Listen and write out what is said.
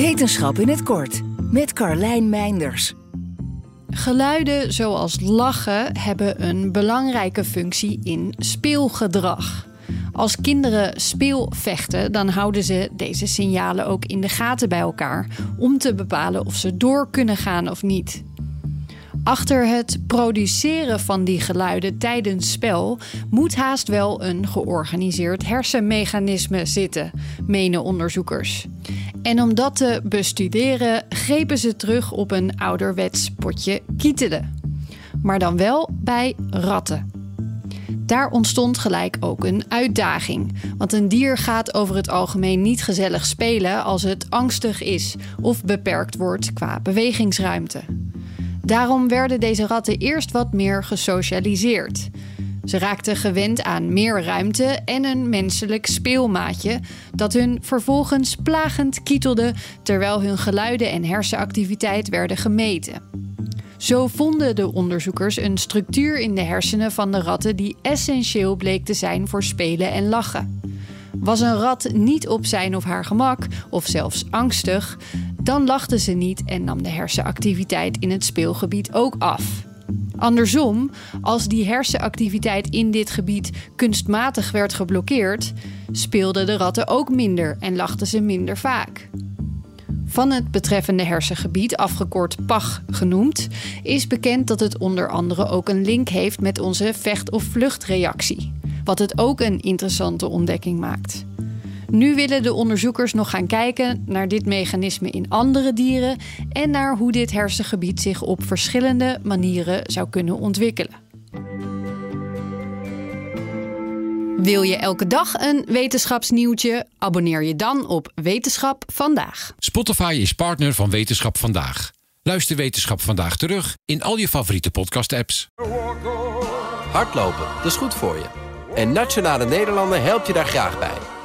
Wetenschap in het kort met Carlijn Meinders. Geluiden zoals lachen hebben een belangrijke functie in speelgedrag. Als kinderen speelvechten, dan houden ze deze signalen ook in de gaten bij elkaar om te bepalen of ze door kunnen gaan of niet. Achter het produceren van die geluiden tijdens spel moet haast wel een georganiseerd hersenmechanisme zitten, menen onderzoekers. En om dat te bestuderen grepen ze terug op een ouderwets potje kietelen. Maar dan wel bij ratten. Daar ontstond gelijk ook een uitdaging. Want een dier gaat over het algemeen niet gezellig spelen als het angstig is of beperkt wordt qua bewegingsruimte. Daarom werden deze ratten eerst wat meer gesocialiseerd. Ze raakten gewend aan meer ruimte en een menselijk speelmaatje dat hun vervolgens plagend kietelde terwijl hun geluiden en hersenactiviteit werden gemeten. Zo vonden de onderzoekers een structuur in de hersenen van de ratten die essentieel bleek te zijn voor spelen en lachen. Was een rat niet op zijn of haar gemak, of zelfs angstig, dan lachte ze niet en nam de hersenactiviteit in het speelgebied ook af. Andersom, als die hersenactiviteit in dit gebied kunstmatig werd geblokkeerd, speelden de ratten ook minder en lachten ze minder vaak. Van het betreffende hersengebied, afgekort PAG genoemd, is bekend dat het onder andere ook een link heeft met onze vecht- of vluchtreactie, wat het ook een interessante ontdekking maakt. Nu willen de onderzoekers nog gaan kijken naar dit mechanisme in andere dieren en naar hoe dit hersengebied zich op verschillende manieren zou kunnen ontwikkelen. Wil je elke dag een wetenschapsnieuwtje? Abonneer je dan op Wetenschap vandaag. Spotify is partner van Wetenschap vandaag. Luister Wetenschap vandaag terug in al je favoriete podcast-apps. Hardlopen, dat is goed voor je. En Nationale Nederlanden helpt je daar graag bij.